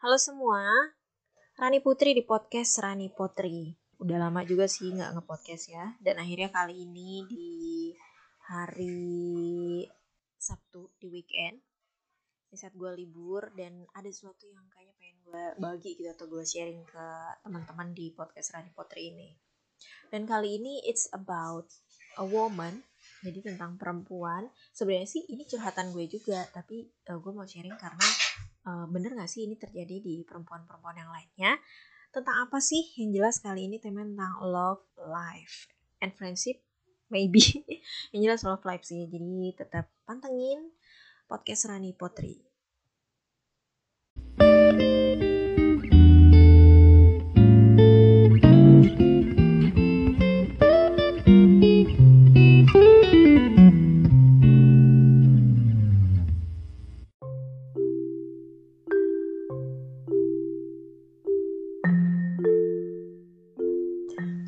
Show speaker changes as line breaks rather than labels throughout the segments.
Halo semua, Rani Putri di podcast Rani Potri. Udah lama juga sih nggak ngepodcast ya. Dan akhirnya kali ini di hari Sabtu di weekend, di saat gue libur dan ada sesuatu yang kayaknya pengen gue bagi gitu atau gue sharing ke teman-teman di podcast Rani Potri ini. Dan kali ini it's about a woman, jadi tentang perempuan. Sebenarnya sih ini curhatan gue juga, tapi uh, gue mau sharing karena uh, bener gak sih ini terjadi di perempuan-perempuan yang lainnya? Tentang apa sih yang jelas kali ini tema tentang love life and friendship? Maybe. Yang jelas love life sih jadi tetap pantengin podcast Rani Potri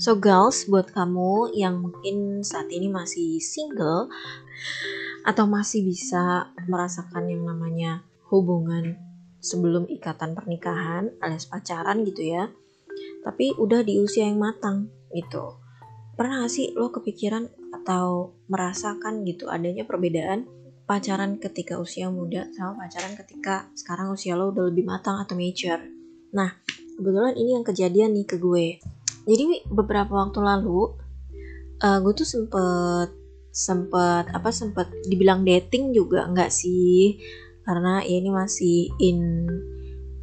So girls, buat kamu yang mungkin saat ini masih single atau masih bisa merasakan yang namanya hubungan sebelum ikatan pernikahan alias pacaran gitu ya. Tapi udah di usia yang matang gitu. Pernah gak sih lo kepikiran atau merasakan gitu adanya perbedaan pacaran ketika usia muda sama pacaran ketika sekarang usia lo udah lebih matang atau mature. Nah, kebetulan ini yang kejadian nih ke gue jadi beberapa waktu lalu uh, gue tuh sempet sempet apa sempet dibilang dating juga enggak sih? Karena ya ini masih in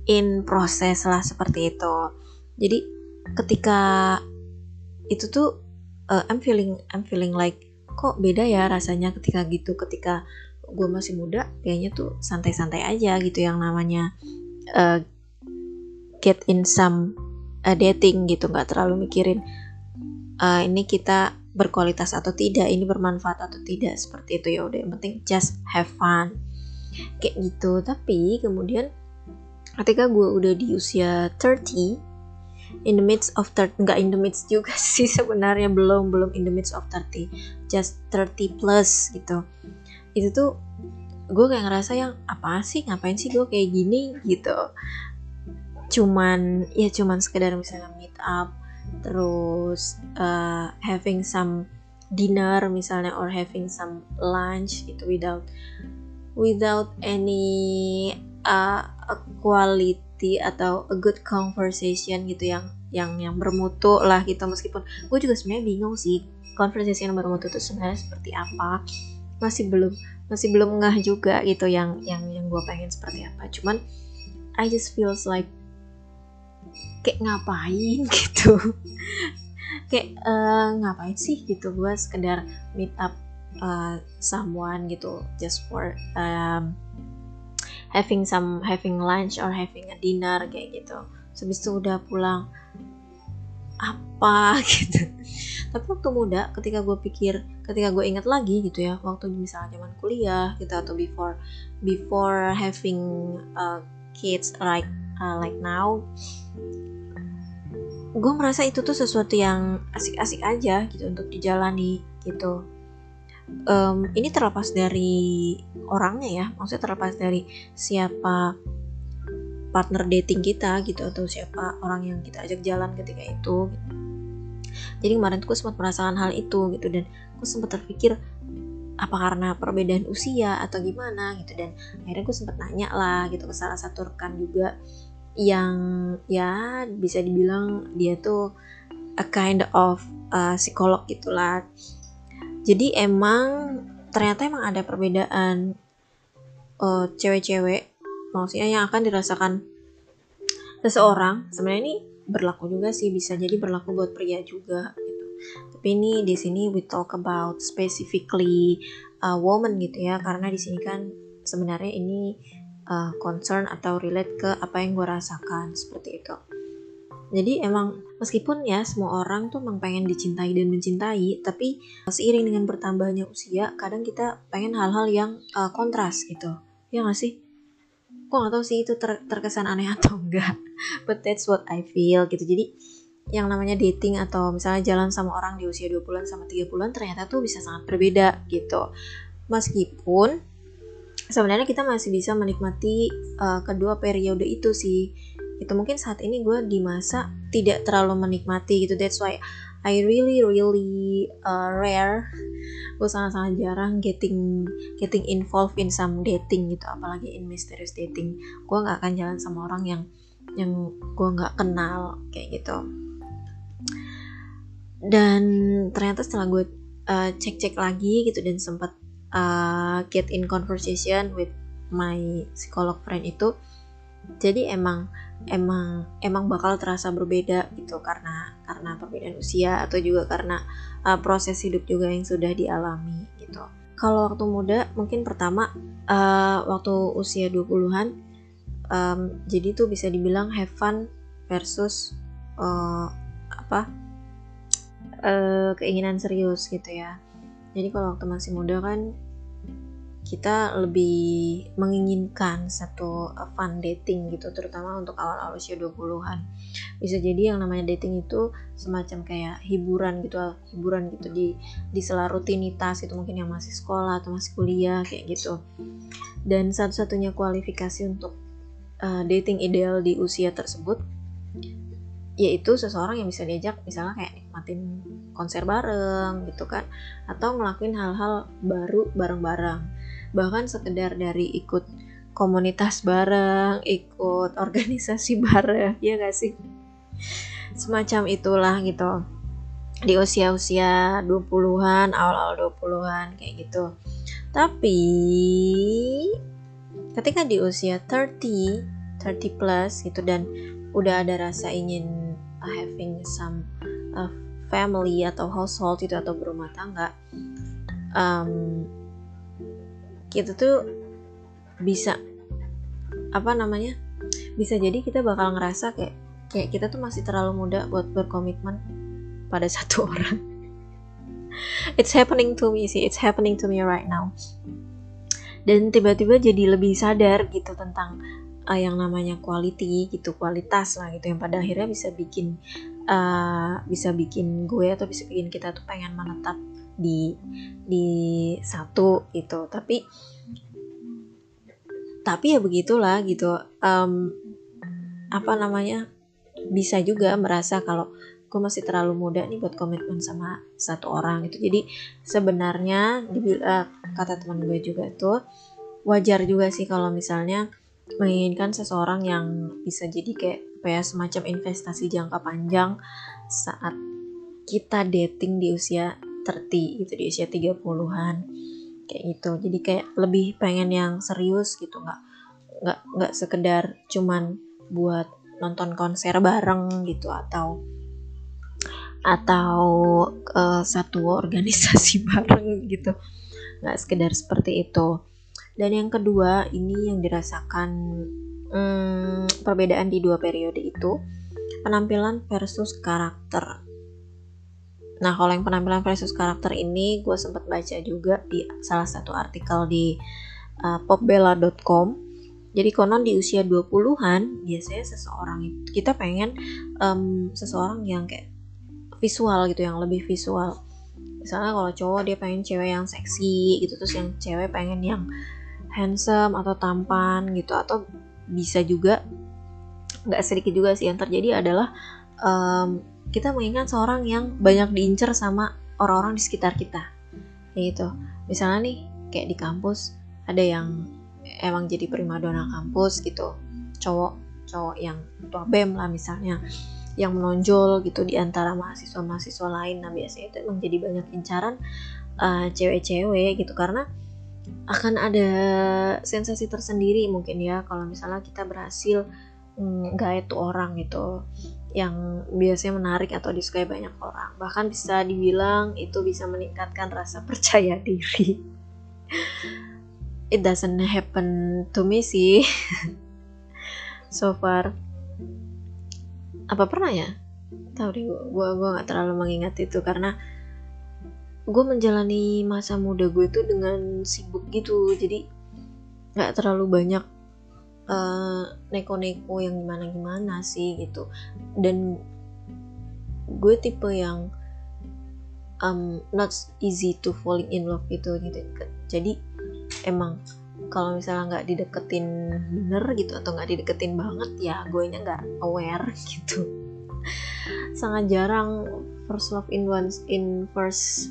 in proses lah seperti itu. Jadi ketika itu tuh uh, I'm feeling I'm feeling like kok beda ya rasanya ketika gitu? Ketika gue masih muda kayaknya tuh santai-santai aja gitu yang namanya uh, get in some uh, dating gitu nggak terlalu mikirin uh, ini kita berkualitas atau tidak ini bermanfaat atau tidak seperti itu ya udah yang penting just have fun. Kayak gitu tapi kemudian ketika gue udah di usia 30 in the midst of 30 nggak in the midst juga sih sebenarnya belum belum in the midst of 30 just 30 plus gitu. Itu tuh gue kayak ngerasa yang apa sih? Ngapain sih gue kayak gini? gitu cuman ya cuman sekedar misalnya meet up terus uh, having some dinner misalnya or having some lunch gitu without without any uh, quality atau a good conversation gitu yang yang yang bermutu lah gitu. Meskipun gue juga sebenarnya bingung sih conversation yang bermutu itu sebenarnya seperti apa. Masih belum masih belum ngah juga gitu yang yang yang gue pengen seperti apa. Cuman I just feels like kayak ngapain gitu. Kayak uh, ngapain sih gitu? Gue sekedar meet up uh, someone gitu just for um, having some having lunch or having a dinner kayak gitu. Habis itu udah pulang apa gitu. Tapi waktu muda ketika gue pikir ketika gue ingat lagi gitu ya waktu misalnya zaman kuliah gitu atau before before having uh, kids like uh, like now gue merasa itu tuh sesuatu yang asik-asik aja gitu untuk dijalani gitu um, ini terlepas dari orangnya ya maksudnya terlepas dari siapa partner dating kita gitu atau siapa orang yang kita ajak jalan ketika itu gitu. jadi kemarin tuh gue sempat merasakan hal itu gitu dan gue sempat terpikir apa karena perbedaan usia atau gimana gitu dan akhirnya gue sempat nanya lah gitu ke salah satu rekan juga yang ya bisa dibilang dia tuh a kind of uh, psikolog gitulah. Jadi emang ternyata emang ada perbedaan uh, cewek-cewek maksudnya yang akan dirasakan seseorang. Sebenarnya ini berlaku juga sih bisa jadi berlaku buat pria juga gitu. Tapi ini di sini we talk about specifically a woman gitu ya. Karena di sini kan sebenarnya ini uh, concern atau relate ke apa yang gue rasakan seperti itu. Jadi emang meskipun ya semua orang tuh emang pengen dicintai dan mencintai tapi seiring dengan bertambahnya usia kadang kita pengen hal-hal yang uh, kontras gitu. Ya gak sih? Kok gak tau sih itu ter terkesan aneh atau enggak but that's what I feel gitu. Jadi yang namanya dating atau misalnya jalan sama orang di usia 20-an sama 30-an ternyata tuh bisa sangat berbeda gitu. Meskipun sebenarnya kita masih bisa menikmati uh, kedua periode itu sih. Itu mungkin saat ini gue di masa tidak terlalu menikmati gitu. That's why I really really uh, rare. Gue sangat-sangat jarang getting getting involved in some dating gitu. Apalagi in mysterious dating. Gue nggak akan jalan sama orang yang yang gue nggak kenal kayak gitu. Dan ternyata setelah gue uh, cek-cek lagi gitu dan sempat uh, get in conversation with my psikolog friend itu jadi emang emang emang bakal terasa berbeda gitu karena karena perbedaan usia atau juga karena uh, proses hidup juga yang sudah dialami gitu. Kalau waktu muda mungkin pertama uh, waktu usia 20-an um, jadi tuh bisa dibilang have fun versus uh, apa? Uh, keinginan serius gitu ya. Jadi kalau waktu masih muda kan kita lebih menginginkan satu uh, fun dating gitu terutama untuk awal-awal usia 20-an bisa jadi yang namanya dating itu semacam kayak hiburan gitu hiburan gitu di di sela rutinitas itu mungkin yang masih sekolah atau masih kuliah kayak gitu. Dan satu-satunya kualifikasi untuk uh, dating ideal di usia tersebut yaitu seseorang yang bisa diajak misalnya kayak nikmatin konser bareng gitu kan atau ngelakuin hal-hal baru bareng-bareng bahkan sekedar dari ikut komunitas bareng, ikut organisasi bareng, ya gak sih? Semacam itulah gitu. Di usia-usia 20-an, awal-awal 20-an kayak gitu. Tapi ketika di usia 30, 30 plus gitu dan udah ada rasa ingin having some uh, family atau household itu atau berumah tangga um, kita tuh bisa apa namanya bisa jadi kita bakal ngerasa kayak kayak kita tuh masih terlalu muda buat berkomitmen pada satu orang. It's happening to me sih it's happening to me right now. Dan tiba-tiba jadi lebih sadar gitu tentang uh, yang namanya quality gitu kualitas lah gitu yang pada akhirnya bisa bikin uh, bisa bikin gue atau bisa bikin kita tuh pengen menetap di di satu itu tapi tapi ya begitulah gitu. Um, apa namanya bisa juga merasa kalau gue masih terlalu muda nih buat komitmen sama satu orang itu jadi sebenarnya uh, kata teman gue juga tuh wajar juga sih kalau misalnya menginginkan seseorang yang bisa jadi kayak apa ya semacam investasi jangka panjang saat kita dating di usia 30 gitu di usia 30-an kayak gitu. Jadi kayak lebih pengen yang serius gitu nggak nggak nggak sekedar cuman buat nonton konser bareng gitu atau atau uh, satu organisasi bareng gitu. Nggak sekedar seperti itu dan yang kedua ini yang dirasakan hmm, perbedaan di dua periode itu penampilan versus karakter Nah, kalau yang penampilan versus karakter ini gue sempat baca juga di salah satu artikel di uh, popbella.com. Jadi konon di usia 20-an biasanya seseorang kita pengen um, seseorang yang kayak visual gitu, yang lebih visual. Misalnya kalau cowok dia pengen cewek yang seksi gitu, terus yang cewek pengen yang handsome atau tampan gitu atau bisa juga nggak sedikit juga sih. Yang terjadi adalah um, kita mengingat seorang yang banyak diincar sama orang-orang di sekitar kita. Gitu. Misalnya nih kayak di kampus ada yang emang jadi primadona kampus gitu. Cowok cowok yang tua bem lah misalnya yang menonjol gitu di antara mahasiswa-mahasiswa lain. Nah biasanya itu emang jadi banyak incaran uh, cewek-cewek gitu. Karena akan ada sensasi tersendiri mungkin ya kalau misalnya kita berhasil mm, gait tuh orang gitu yang biasanya menarik atau disukai banyak orang. Bahkan bisa dibilang itu bisa meningkatkan rasa percaya diri. It doesn't happen to me sih. so far. Apa pernah ya? Tahu deh gue gue gue nggak terlalu mengingat itu karena gue menjalani masa muda gue tuh dengan sibuk gitu. Jadi nggak terlalu banyak eh, neko-neko yang gimana-gimana sih gitu. Dan gue tipe yang um, not easy to falling in love gitu gitu. Jadi emang kalau misalnya nggak dideketin bener gitu atau nggak dideketin banget ya gue nya nggak aware gitu. Sangat jarang first love in once in first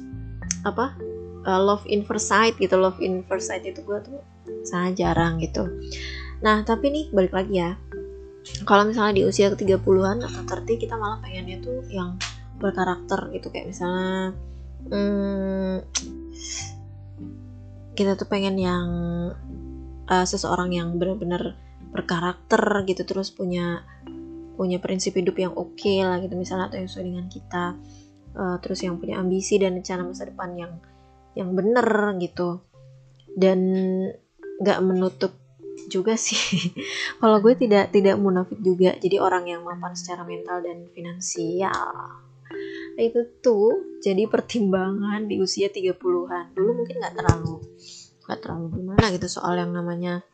apa uh, love in first sight gitu love in first sight itu gue tuh sangat jarang gitu. Nah tapi nih balik lagi ya. Kalau misalnya di usia ke 30-an atau 30 kita malah pengennya tuh yang berkarakter gitu. Kayak misalnya hmm, kita tuh pengen yang uh, seseorang yang benar-benar berkarakter gitu terus punya punya prinsip hidup yang oke okay lah gitu misalnya atau yang sesuai dengan kita uh, terus yang punya ambisi dan rencana masa depan yang yang bener gitu. Dan nggak menutup juga sih. Kalau gue tidak tidak munafik juga. Jadi orang yang mapan secara mental dan finansial. Nah, itu tuh jadi pertimbangan di usia 30-an dulu mungkin nggak terlalu nggak terlalu gimana gitu soal yang namanya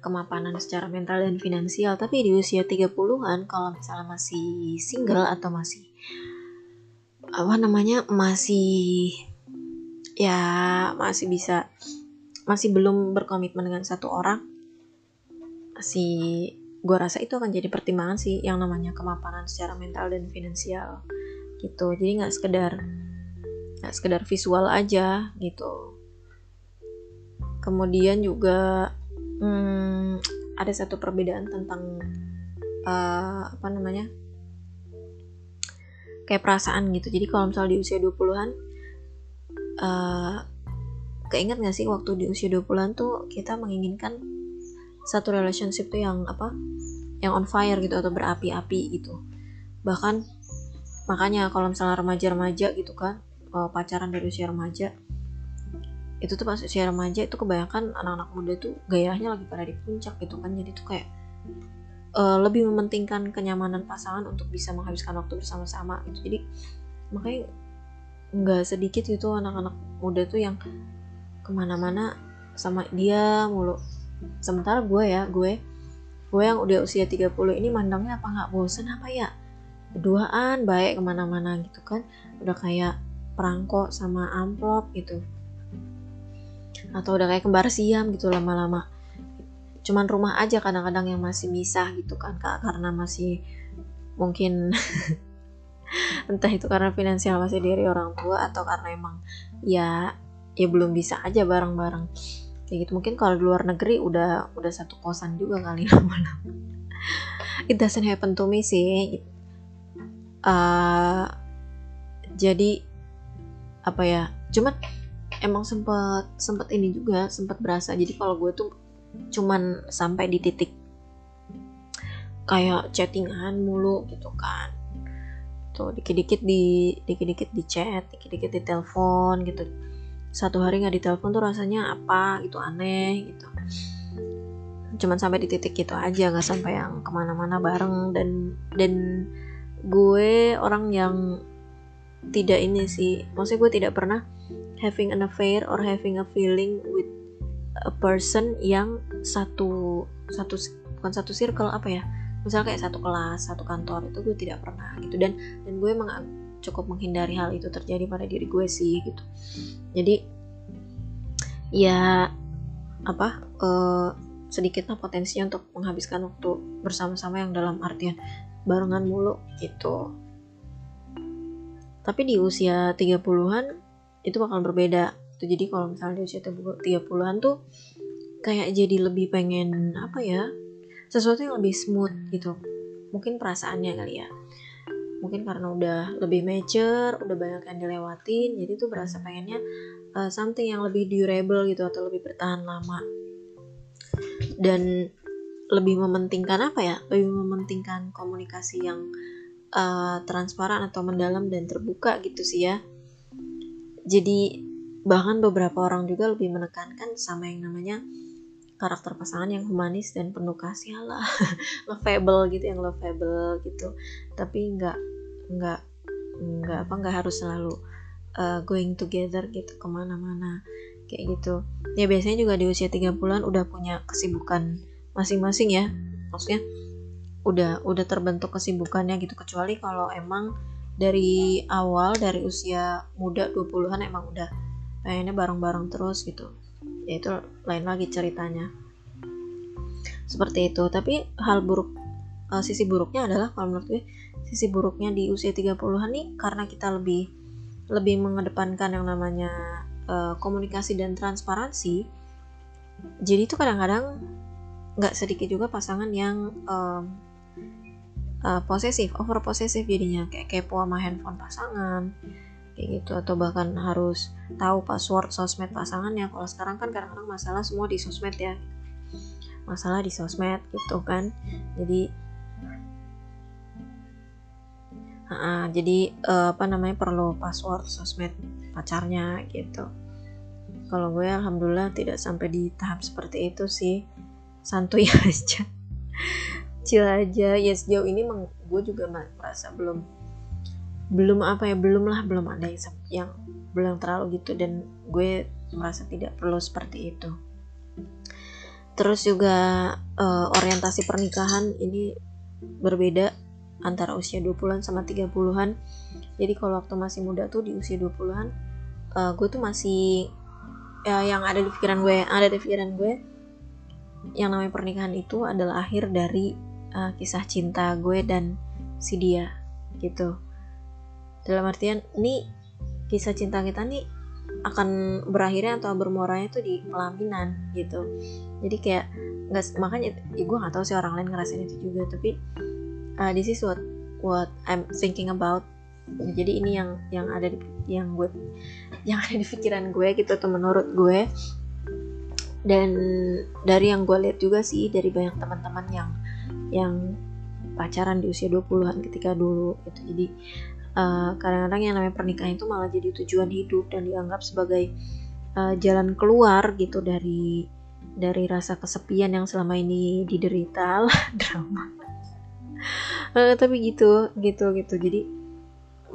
kemapanan secara mental dan finansial. Tapi di usia 30-an kalau misalnya masih single atau masih apa namanya masih ya masih bisa masih belum berkomitmen dengan satu orang masih gue rasa itu akan jadi pertimbangan sih yang namanya kemapanan secara mental dan finansial gitu. Jadi nggak sekedar nggak sekedar visual aja gitu. Kemudian juga hmm, ada satu perbedaan tentang uh, apa namanya kayak perasaan gitu. Jadi kalau misalnya di usia 20-an uh, keinget gak sih waktu di usia 20-an tuh kita menginginkan satu relationship tuh yang apa yang on fire gitu atau berapi-api gitu. Bahkan makanya kalau misalnya remaja-remaja gitu kan pacaran dari usia remaja itu tuh pas usia remaja itu kebanyakan anak-anak muda tuh gayanya lagi pada di puncak gitu kan. Jadi tuh kayak uh, lebih mementingkan kenyamanan pasangan untuk bisa menghabiskan waktu bersama-sama gitu. Jadi makanya nggak sedikit gitu anak-anak muda tuh yang ke mana-mana sama dia mulu. Sementara gue ya gue gue yang udah usia 30 ini mandangnya apa nggak bosen apa ya? Berduaan baik ke mana-mana gitu kan. Udah kayak perangko sama amplop gitu. Atau udah kayak kembar siam gitu lama-lama cuman rumah aja kadang-kadang yang masih misah gitu kan kak. Karena masih mungkin entah itu karena finansial masih dari orang tua atau karena emang ya ya belum bisa aja bareng-bareng. Kayak gitu mungkin kalau di luar negeri udah udah satu kosan juga kali lama-lama. It doesn't happen to me sih. Uh, jadi apa ya cuman emang sempet sempet ini juga sempet berasa. Jadi kalau gue tuh cuman sampai di titik kayak chattingan mulu gitu kan. Tuh dikit-dikit di dikit-dikit di chat dikit-dikit di telepon gitu. Satu hari nggak ditelepon tuh rasanya apa gitu aneh gitu. Cuman sampai di titik gitu aja nggak sampai yang ke mana-mana bareng. Dan dan gue orang yang tidak ini sih. Maksudnya gue tidak pernah having an affair or having a feeling with a person yang satu satu bukan satu circle apa ya? Misalnya kayak satu kelas satu kantor itu gue tidak pernah gitu. Dan dan gue emang cukup menghindari hal itu terjadi pada diri gue sih gitu. Jadi ya apa uh, sedikitlah potensinya untuk menghabiskan waktu bersama-sama yang dalam artian barengan mulu gitu. Tapi di usia 30-an itu bakal berbeda tuh jadi kalau misalnya di usia 30-an tuh kayak jadi lebih pengen apa ya sesuatu yang lebih smooth gitu. Mungkin perasaannya kali ya. Mungkin karena udah lebih mature udah banyak yang dilewatin jadi tuh berasa pengennya uh, something yang lebih durable gitu atau lebih bertahan lama. Dan lebih mementingkan apa ya? Lebih mementingkan komunikasi yang uh, transparan atau mendalam dan terbuka gitu sih ya. Jadi bahkan beberapa orang juga lebih menekankan sama yang namanya karakter pasangan yang humanis dan penuh kasih lah lovable gitu yang lovable gitu. Tapi nggak nggak nggak apa nggak harus selalu uh, going together gitu ke mana-mana kayak gitu. Ya biasanya juga di usia 3 bulan udah punya kesibukan masing-masing ya. Maksudnya udah udah terbentuk kesibukannya gitu. Kecuali kalau emang dari awal dari usia muda 20-an emang udah pengennya bareng-bareng terus gitu. Ya itu lain lagi ceritanya. Seperti itu. Tapi hal buruk uh, sisi buruknya adalah kalau menurut gue sisi buruknya di usia 30-an nih karena kita lebih lebih mengedepankan yang namanya uh, komunikasi dan transparansi. Jadi itu kadang-kadang nggak sedikit juga pasangan yang um, uh, posesif over posesif jadinya. Kayak kepo sama handphone pasangan kayak gitu. Atau bahkan harus tahu password sosmed pasangannya. Kalau sekarang kan kadang-kadang masalah semua di sosmed ya. Masalah di sosmed gitu kan. Jadi uh, jadi uh, apa namanya perlu password sosmed pacarnya gitu. Kalau gue alhamdulillah tidak sampai di tahap seperti itu sih. Santuy aja. Chill aja. Ya sejauh ini gue juga merasa belum belum apa ya belum lah belum ada yang, yang belum terlalu gitu dan gue merasa tidak perlu seperti itu. Terus juga uh, orientasi pernikahan ini berbeda antara usia 20-an sama 30-an jadi kalau waktu masih muda tuh di usia 20-an uh, eh, gue tuh masih ya, yang ada di pikiran gue ada di pikiran gue yang namanya pernikahan itu adalah akhir dari uh, kisah cinta gue dan si dia gitu dalam artian ini kisah cinta kita nih akan berakhirnya atau bermuaranya tuh di pelaminan gitu. Jadi kayak nggak makanya ya gue nggak tahu sih orang lain ngerasain itu juga tapi uh, this is what what I'm thinking about. Jadi ini yang yang ada di yang gue yang ada di pikiran gue gitu atau menurut gue. Dan dari yang gue lihat juga sih dari banyak teman-teman yang yang pacaran di usia 20-an ketika dulu gitu. Jadi eh, kadang-kadang yang namanya pernikahan itu malah jadi tujuan hidup dan dianggap sebagai uh, jalan keluar gitu dari dari rasa kesepian yang selama ini diderita lah drama. Uh, tapi gitu gitu gitu. Jadi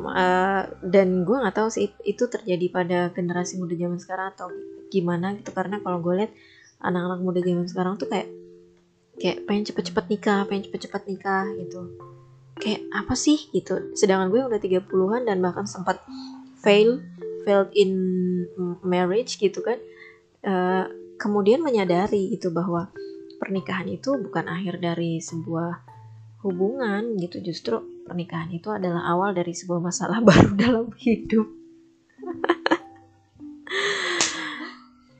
uh, dan gue nggak tahu sih itu terjadi pada generasi muda zaman sekarang atau gimana gitu. Karena kalau gue lihat anak-anak muda zaman sekarang tuh kayak kayak pengen cepet-cepet nikah pengen cepet-cepet nikah gitu kayak apa sih? gitu. Sedangkan gue udah 30-an dan bahkan sempat fail failed in marriage gitu kan. Uh, kemudian menyadari gitu bahwa pernikahan itu bukan akhir dari sebuah hubungan gitu. Justru pernikahan itu adalah awal dari sebuah masalah baru dalam hidup.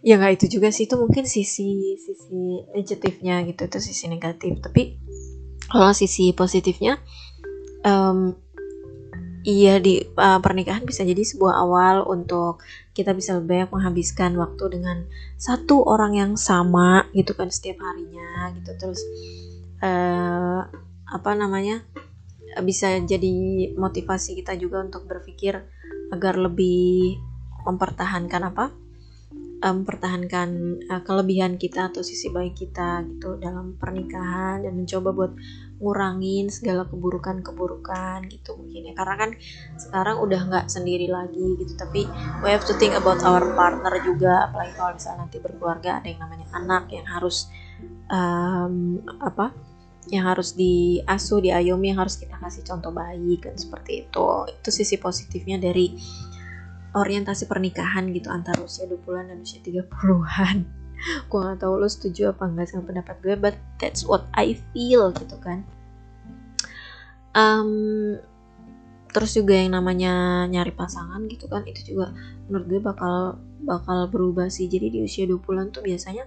Ya nggak itu juga sih. Itu mungkin sisi sisi negatifnya gitu. Itu sisi negatif. Tapi kalau sisi positifnya um, iya di uh, pernikahan bisa jadi sebuah awal untuk kita bisa lebih banyak menghabiskan waktu dengan satu orang yang sama gitu kan setiap harinya gitu. Terus uh, apa namanya bisa jadi motivasi kita juga untuk berpikir agar lebih mempertahankan apa mempertahankan uh, kelebihan kita atau sisi baik kita gitu dalam pernikahan dan mencoba buat ngurangin segala keburukan-keburukan gitu mungkin ya. Karena kan sekarang udah nggak sendiri lagi gitu tapi we have to think about our partner juga. Apalagi kalau misalnya nanti berkeluarga ada yang namanya anak yang harus um, apa yang harus diasuh diayomi yang harus kita kasih contoh baik kan seperti itu. Itu sisi positifnya dari orientasi pernikahan gitu antara usia 20-an dan usia 30-an gue gak tau lo setuju apa enggak sama pendapat gue but that's what I feel gitu kan. Um, terus juga yang namanya nyari pasangan gitu kan itu juga menurut gue bakal bakal berubah sih. Jadi di usia 20-an tuh biasanya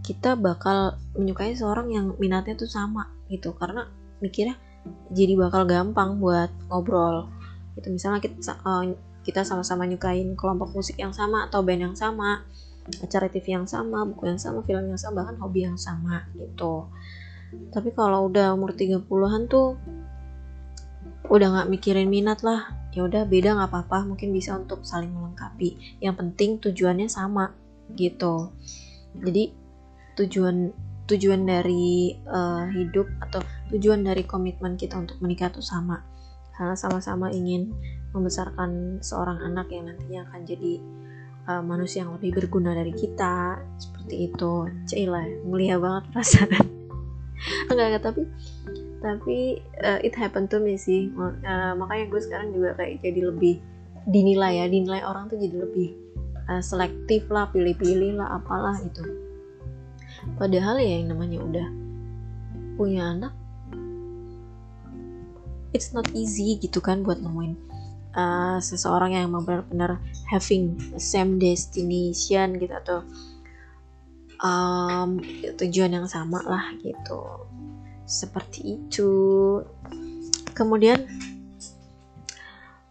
kita bakal menyukai seorang yang minatnya tuh sama gitu karena mikirnya jadi bakal gampang buat ngobrol. Itu misalnya kita uh, kita sama-sama nyukain kelompok musik yang sama atau band yang sama acara TV yang sama, buku yang sama, film yang sama, bahkan hobi yang sama gitu. Tapi kalau udah umur 30-an tuh udah nggak mikirin minat lah. Ya udah beda nggak apa-apa, mungkin bisa untuk saling melengkapi. Yang penting tujuannya sama gitu. Jadi tujuan tujuan dari uh, hidup atau tujuan dari komitmen kita untuk menikah tuh sama. Karena sama-sama ingin membesarkan seorang anak yang nantinya akan jadi uh, manusia yang lebih berguna dari kita. Seperti itu. Cila mulia banget perasaan enggak enggak tapi tapi uh, it happened to me sih. Uh, makanya gue sekarang juga kayak jadi lebih dinilai ya. Dinilai orang tuh jadi lebih uh, selektif lah pilih-pilih lah apalah itu padahal ya yang namanya udah punya anak it's not easy gitu kan buat nemuin uh, seseorang yang emang benar-benar having same destination gitu atau um, tujuan yang sama lah gitu. Seperti itu. Kemudian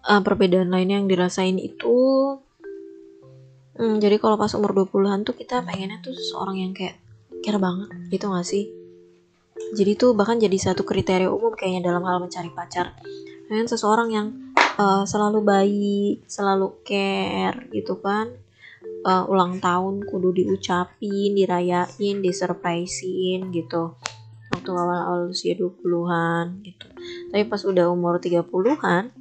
uh, perbedaan lainnya yang dirasain itu hmm, jadi kalau pas umur 20-an tuh kita pengennya tuh seseorang yang kayak care banget gitu gak sih jadi tuh bahkan jadi satu kriteria umum kayaknya dalam hal mencari pacar. Pengen seseorang yang uh, selalu baik selalu care gitu kan uh, ulang tahun kudu diucapin dirayain disurprisein gitu. Waktu awal-awal usia 20-an gitu. Tapi pas udah umur 30-an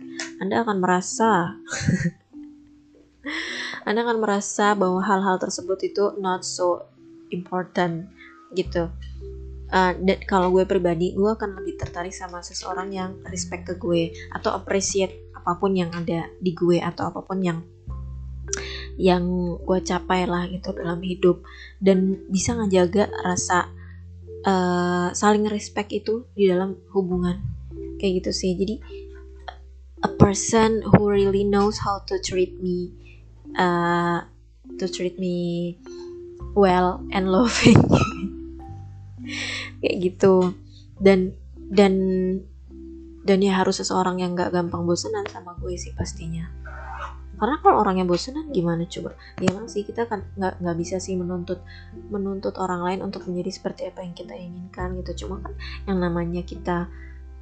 Anda akan merasa Anda akan merasa bahwa hal-hal tersebut itu not so important gitu dan kalau gue pribadi gue akan lebih tertarik sama seseorang yang respect ke gue atau appreciate apa pun yang ada di gue atau apa pun yang yang gue capai lah gitu dalam hidup. Dan bisa ngejaga rasa uh, saling respect itu di dalam hubungan. Kayak gitu sih. Jadi a person who really knows how to treat me uh, to treat me well and loving kayak gitu. Dan dan dan ya harus seseorang yang gak gampang bosenan sama gue sih pastinya. Karena kalau orangnya bosenan gimana coba? Ya emang sih kita kan nggak nggak bisa sih menuntut menuntut orang lain untuk menjadi seperti apa yang kita inginkan gitu. Cuma kan yang namanya kita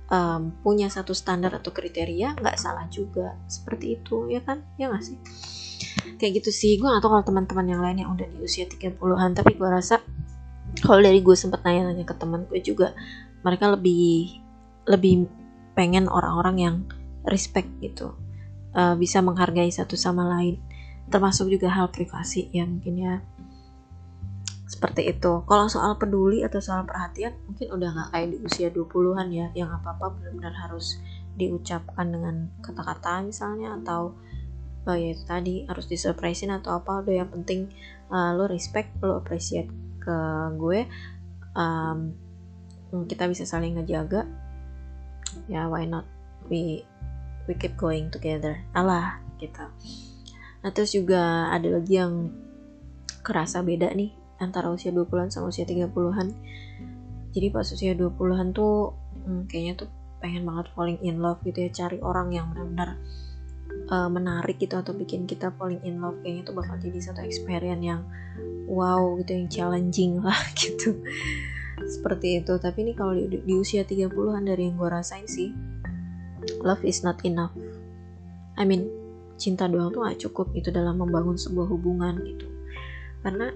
um, punya satu standar atau kriteria nggak salah juga. Seperti itu ya kan? Ya nggak sih? Kayak gitu sih. Gue gak tau kalau teman-teman yang lain yang udah di usia 30-an tapi gue rasa kalau dari gue sempet nanya-nanya ke teman gue juga mereka lebih lebih pengen orang-orang yang respect gitu. Uh, bisa menghargai satu sama lain. Termasuk juga hal privasi ya mungkin ya. Seperti itu. Kalau soal peduli atau soal perhatian mungkin udah nggak kayak di usia 20-an ya yang apa-apa benar-benar harus diucapkan dengan kata-kata misalnya atau oh ya itu tadi harus disurprisein atau apa udah yang penting uh, lo respect lo appreciate ke gue um, kita bisa saling ngejaga. Ya why not? We we keep going together. Alah gitu. Nah terus juga ada lagi yang kerasa beda nih antara usia 20-an sama usia 30-an jadi pas usia 20-an tuh hmm, kayaknya tuh pengen banget falling in love gitu ya cari orang yang benar-benar uh, menarik gitu atau bikin kita falling in love kayaknya tuh bakal jadi satu experience yang wow gitu yang challenging lah gitu. Seperti itu. Tapi ini kalau di, di usia 30-an dari yang gue rasain sih love is not enough. I mean cinta doang tuh gak cukup gitu dalam membangun sebuah hubungan gitu. Karena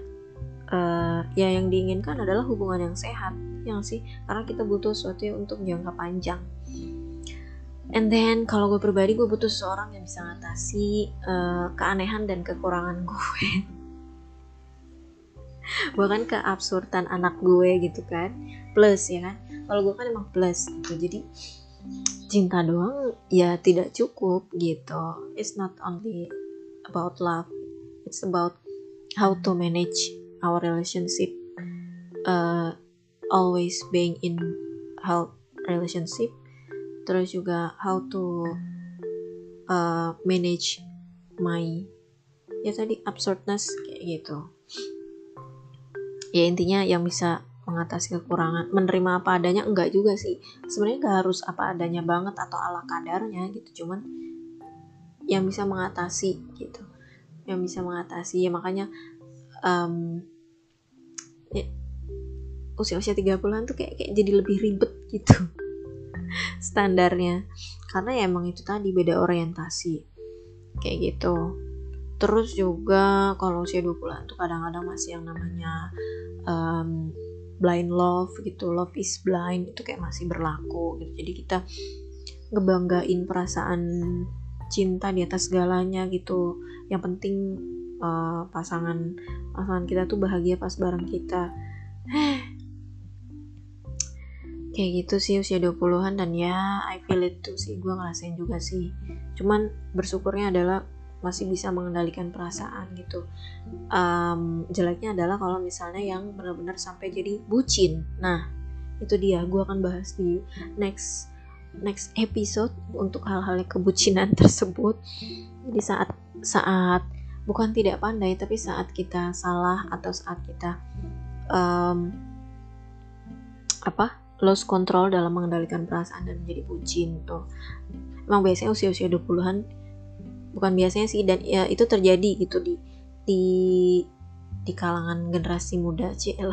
uh, ya yang diinginkan adalah hubungan yang sehat yang sih karena kita butuh sesuatu yang untuk jangka panjang and then kalau gue pribadi gue butuh seseorang yang bisa ngatasi uh, keanehan dan kekurangan gue. Bahkan keabsurdan anak gue gitu kan. Plus ya kan? Kalau gue kan emang plus gitu. Jadi cinta doang ya tidak cukup gitu. It's not only about love. It's about how to manage our relationship uh, always being in health relationship terus juga how to uh, manage my ya tadi absurdness kayak gitu. Ya intinya yang bisa mengatasi kekurangan menerima apa adanya enggak juga sih. Sebenarnya enggak harus apa adanya banget atau ala kadarnya gitu cuman yang bisa mengatasi gitu. Yang bisa mengatasi ya makanya um, ya, usia-usia 30-an tuh kayak, kayak jadi lebih ribet gitu standarnya. Karena ya emang itu tadi beda orientasi. Kayak gitu. Terus juga kalau usia 20-an tuh kadang-kadang masih yang namanya um, blind love gitu. Love is blind. Itu kayak masih berlaku gitu. Jadi kita ngebanggain perasaan cinta di atas segalanya gitu. Yang penting uh, pasangan pasangan kita tuh bahagia pas bareng kita kayak gitu sih usia 20-an dan ya I feel it tuh sih gue ngerasain juga sih. Cuman bersyukurnya adalah masih bisa mengendalikan perasaan gitu. Um, jeleknya adalah kalau misalnya yang benar-benar sampai jadi bucin. Nah itu dia gue akan bahas di next next episode untuk hal-hal kebucinan tersebut. Jadi saat saat bukan tidak pandai tapi saat kita salah atau saat kita um, apa lost control dalam mengendalikan perasaan dan menjadi bucin tuh. Emang biasanya usia-usia 20-an bukan biasanya sih dan ya itu terjadi gitu di di di kalangan generasi muda CL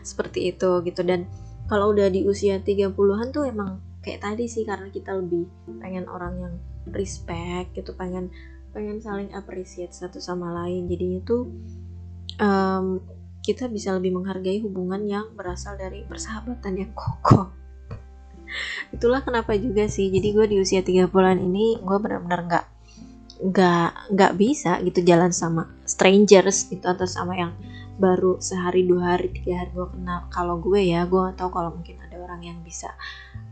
seperti itu gitu. Dan kalau udah di usia 30-an tuh emang kayak tadi sih karena kita lebih pengen orang yang respect gitu pengen pengen saling appreciate satu sama lain. Jadinya tuh um, kita bisa lebih menghargai hubungan yang berasal dari persahabatan yang kokoh. Itulah kenapa juga sih jadi gue di usia 30 bulan ini gue benar-benar nggak nggak nggak bisa gitu jalan sama strangers gitu atau sama yang baru sehari dua hari tiga hari gue kenal. Kalau gue ya gue tahu kalau mungkin ada orang yang bisa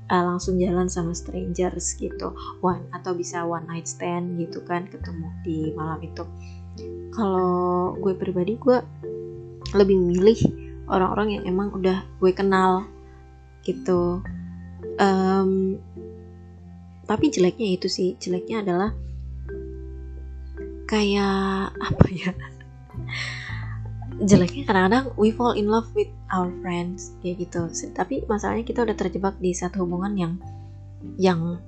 uh, langsung jalan sama strangers gitu. One atau bisa one night stand gitu kan ketemu di malam itu. Kalau gue pribadi gue lebih milih orang-orang yang emang udah gue kenal gitu. Um, tapi jeleknya itu sih jeleknya adalah kayak apa ya jeleknya kadang-kadang we fall in love with our friends kayak gitu. Tapi masalahnya kita udah terjebak di satu hubungan yang yang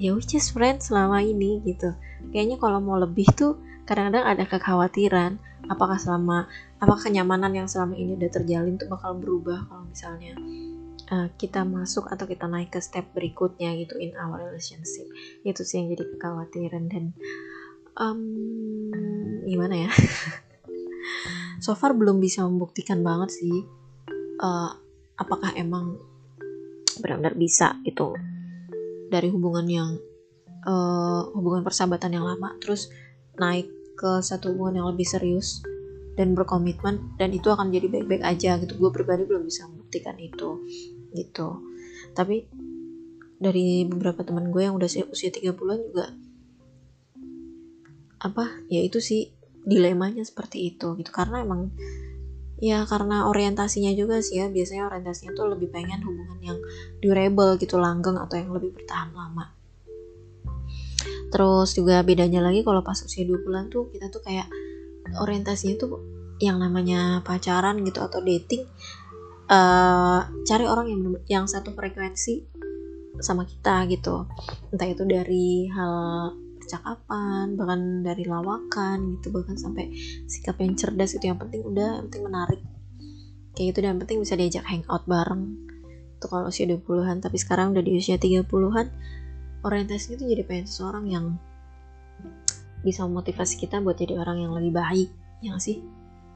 ya which is friends selama ini gitu. Kayaknya kalau mau lebih tuh kadang-kadang ada kekhawatiran apakah selama apakah kenyamanan yang selama ini udah terjalin tuh bakal berubah kalau misalnya uh, kita masuk atau kita naik ke step berikutnya gitu in our relationship. Itu sih yang jadi kekhawatiran dan um, gimana ya? So far belum bisa membuktikan banget sih uh, apakah emang benar-benar bisa gitu. Dari hubungan yang uh, hubungan persahabatan yang lama terus naik ke satu hubungan yang lebih serius dan berkomitmen dan itu akan jadi baik-baik aja gitu. Gue pribadi belum bisa membuktikan itu gitu. Tapi dari beberapa teman gue yang udah usia 30-an juga apa ya itu sih dilemanya seperti itu gitu. Karena emang ya karena orientasinya juga sih ya biasanya orientasinya tuh lebih pengen hubungan yang durable gitu langgeng atau yang lebih bertahan lama terus juga bedanya lagi kalau pas usia 2 bulan tuh kita tuh kayak orientasinya tuh yang namanya pacaran gitu atau dating uh, cari orang yang yang satu frekuensi sama kita gitu. Entah itu dari hal percakapan bahkan dari lawakan gitu bahkan sampai sikap yang cerdas itu yang penting udah yang penting menarik. Kayak gitu dan yang penting bisa diajak hangout bareng. Itu kalau usia 20-an tapi sekarang udah di usia 30-an orientasinya itu jadi pengen seseorang yang bisa memotivasi kita buat jadi orang yang lebih baik ya gak sih?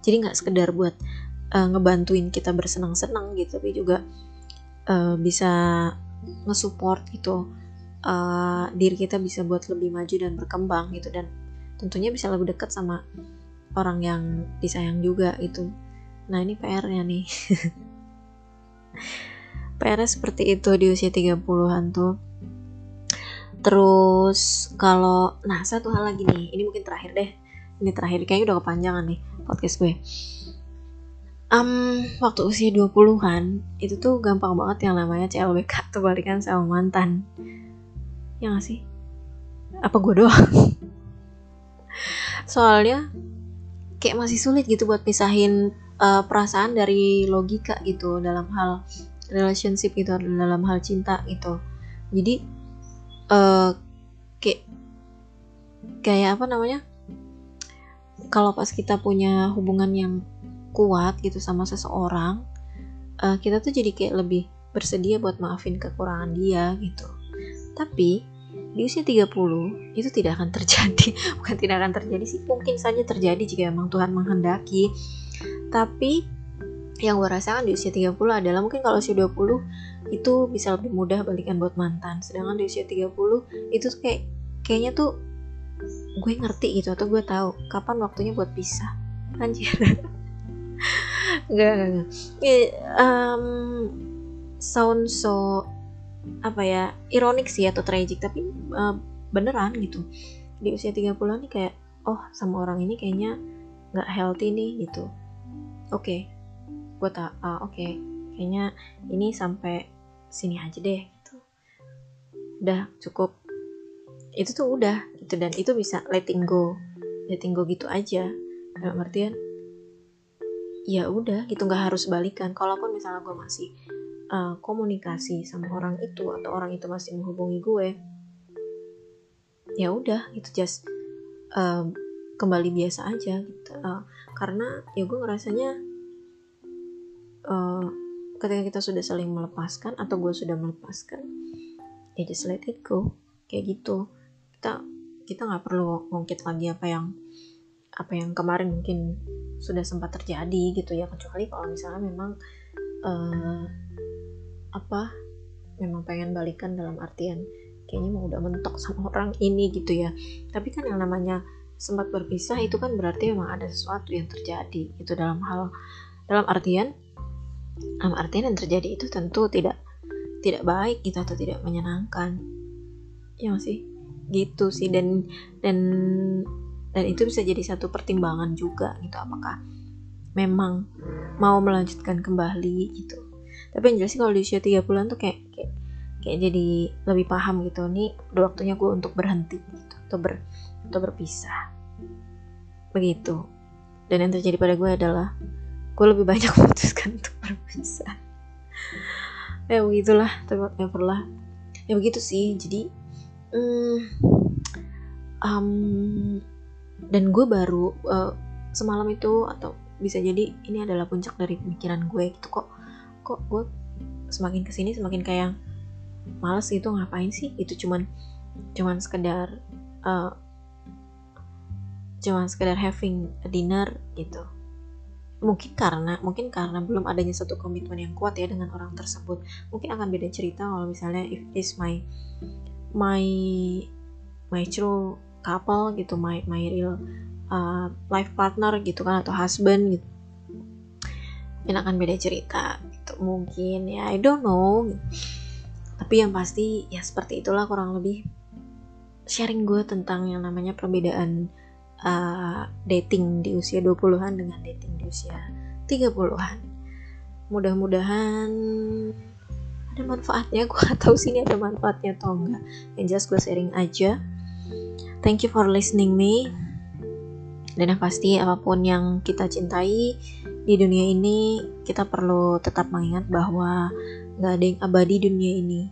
Jadi nggak sekedar buat uh, ngebantuin kita bersenang-senang gitu tapi juga uh, bisa ngesupport gitu uh, diri kita bisa buat lebih maju dan berkembang gitu. Dan tentunya bisa lebih dekat sama orang yang disayang juga itu nah ini PR-nya nih. PR-nya seperti itu di usia 30-an tuh terus kalau nah satu hal lagi nih. Ini mungkin terakhir deh. Ini terakhir. Kayaknya udah kepanjangan nih podcast gue. Um, waktu usia 20-an itu tuh gampang banget yang namanya CLBK tuh balikan sama mantan. Ya gak sih? Apa gue doang? Soalnya kayak masih sulit gitu buat pisahin uh, perasaan dari logika gitu dalam hal relationship gitu dalam hal cinta gitu. Jadi uh, kayak kayak apa namanya? Kalau pas kita punya hubungan yang kuat gitu sama seseorang uh, kita tuh jadi kayak lebih bersedia buat maafin kekurangan dia gitu. Tapi di usia 30 itu tidak akan terjadi. Bukan tidak akan terjadi sih mungkin saja terjadi jika memang Tuhan menghendaki. Tapi yang gue rasakan di usia 30 adalah mungkin kalau usia 20 itu bisa lebih mudah balikan buat mantan. Sedangkan di usia 30 itu tuh kayak kayaknya tuh gue ngerti gitu atau gue tahu kapan waktunya buat pisah. Anjir. Enggak, enggak, enggak. um, sound so apa ya ironik sih atau tragic tapi uh, beneran gitu. Di usia 30-an nih kayak oh sama orang ini kayaknya nggak healthy nih gitu. Oke. okay. Gue tak uh, oke okay. kayaknya ini sampai sini aja deh gitu. Udah cukup. Itu tuh udah gitu. Dan itu bisa letting go letting go gitu aja. Dalam artian ya udah gitu. Nggak harus balikan. Kalaupun misalnya gue masih uh, komunikasi sama orang itu atau orang itu masih menghubungi gue ya udah itu just uh, kembali biasa aja gitu. Uh, karena ya gue ngerasanya uh, ketika kita sudah saling melepaskan atau gue sudah melepaskan ya just let it go. Kayak gitu. Kita kita nggak perlu ngungkit lagi apa yang apa yang kemarin mungkin sudah sempat terjadi gitu ya. Kecuali kalau misalnya memang uh, apa memang pengen balikan dalam artian kayaknya mau udah mentok sama orang ini gitu ya. Tapi kan yang namanya sempat berpisah itu kan berarti memang ada sesuatu yang terjadi itu dalam hal dalam artian artian yang terjadi itu tentu tidak tidak baik gitu atau tidak menyenangkan. Ya masih gitu sih dan dan dan itu bisa jadi satu pertimbangan juga gitu apakah memang mau melanjutkan kembali gitu. Tapi yang jelas sih kalau di usia 3 bulan tuh kayak, kayak kayak jadi lebih paham gitu nih udah waktunya gue untuk berhenti gitu atau ber atau berpisah. Begitu. Dan yang terjadi pada gue adalah gue lebih banyak memutuskan untuk berpisah. Ya begitulah. Tapi whatever lah ya begitu sih. Jadi um, dan gue baru uh, semalam itu atau bisa jadi ini adalah puncak dari pemikiran gue gitu. Kok kok gue semakin ke sini semakin kayak males gitu ngapain sih? Itu cuman cuman sekedar uh, cuman sekedar having a dinner gitu mungkin karena mungkin karena belum adanya satu komitmen yang kuat ya dengan orang tersebut. Mungkin akan beda cerita kalau misalnya if is my my my true couple gitu my my real uh, life partner gitu kan atau husband gitu. Ini akan beda cerita gitu. Mungkin ya I don't know. Tapi yang pasti ya seperti itulah kurang lebih sharing gue tentang yang namanya perbedaan uh, dating di usia 20-an dengan dating di usia 30-an mudah-mudahan ada manfaatnya gue gak tahu sih ini ada manfaatnya atau enggak yang jelas gue sharing aja Thank you for listening me. Dan yang pasti apa pun yang kita cintai di dunia ini, kita perlu tetap mengingat bahwa gak ada yang abadi dunia ini.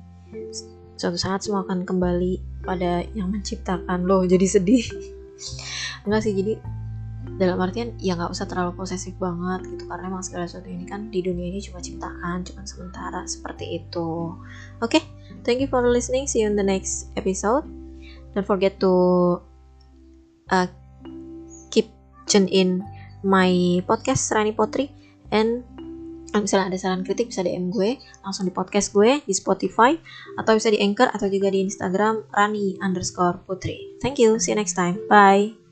Suatu saat semua akan kembali pada yang menciptakan loh. Jadi sedih. Enggak sih, jadi dalam artian ya nggak usah terlalu posesif banget gitu karena emang segala sesuatu ini kan di dunia ini cuma ciptaan cuma sementara seperti itu oke okay? thank you for listening see you in the next episode don't forget to uh, keep tune in my podcast Rani Potri and misalnya ada saran kritik bisa DM gue langsung di podcast gue di Spotify atau bisa di Anchor atau juga di Instagram Rani underscore Putri. Thank you, see you next time, bye.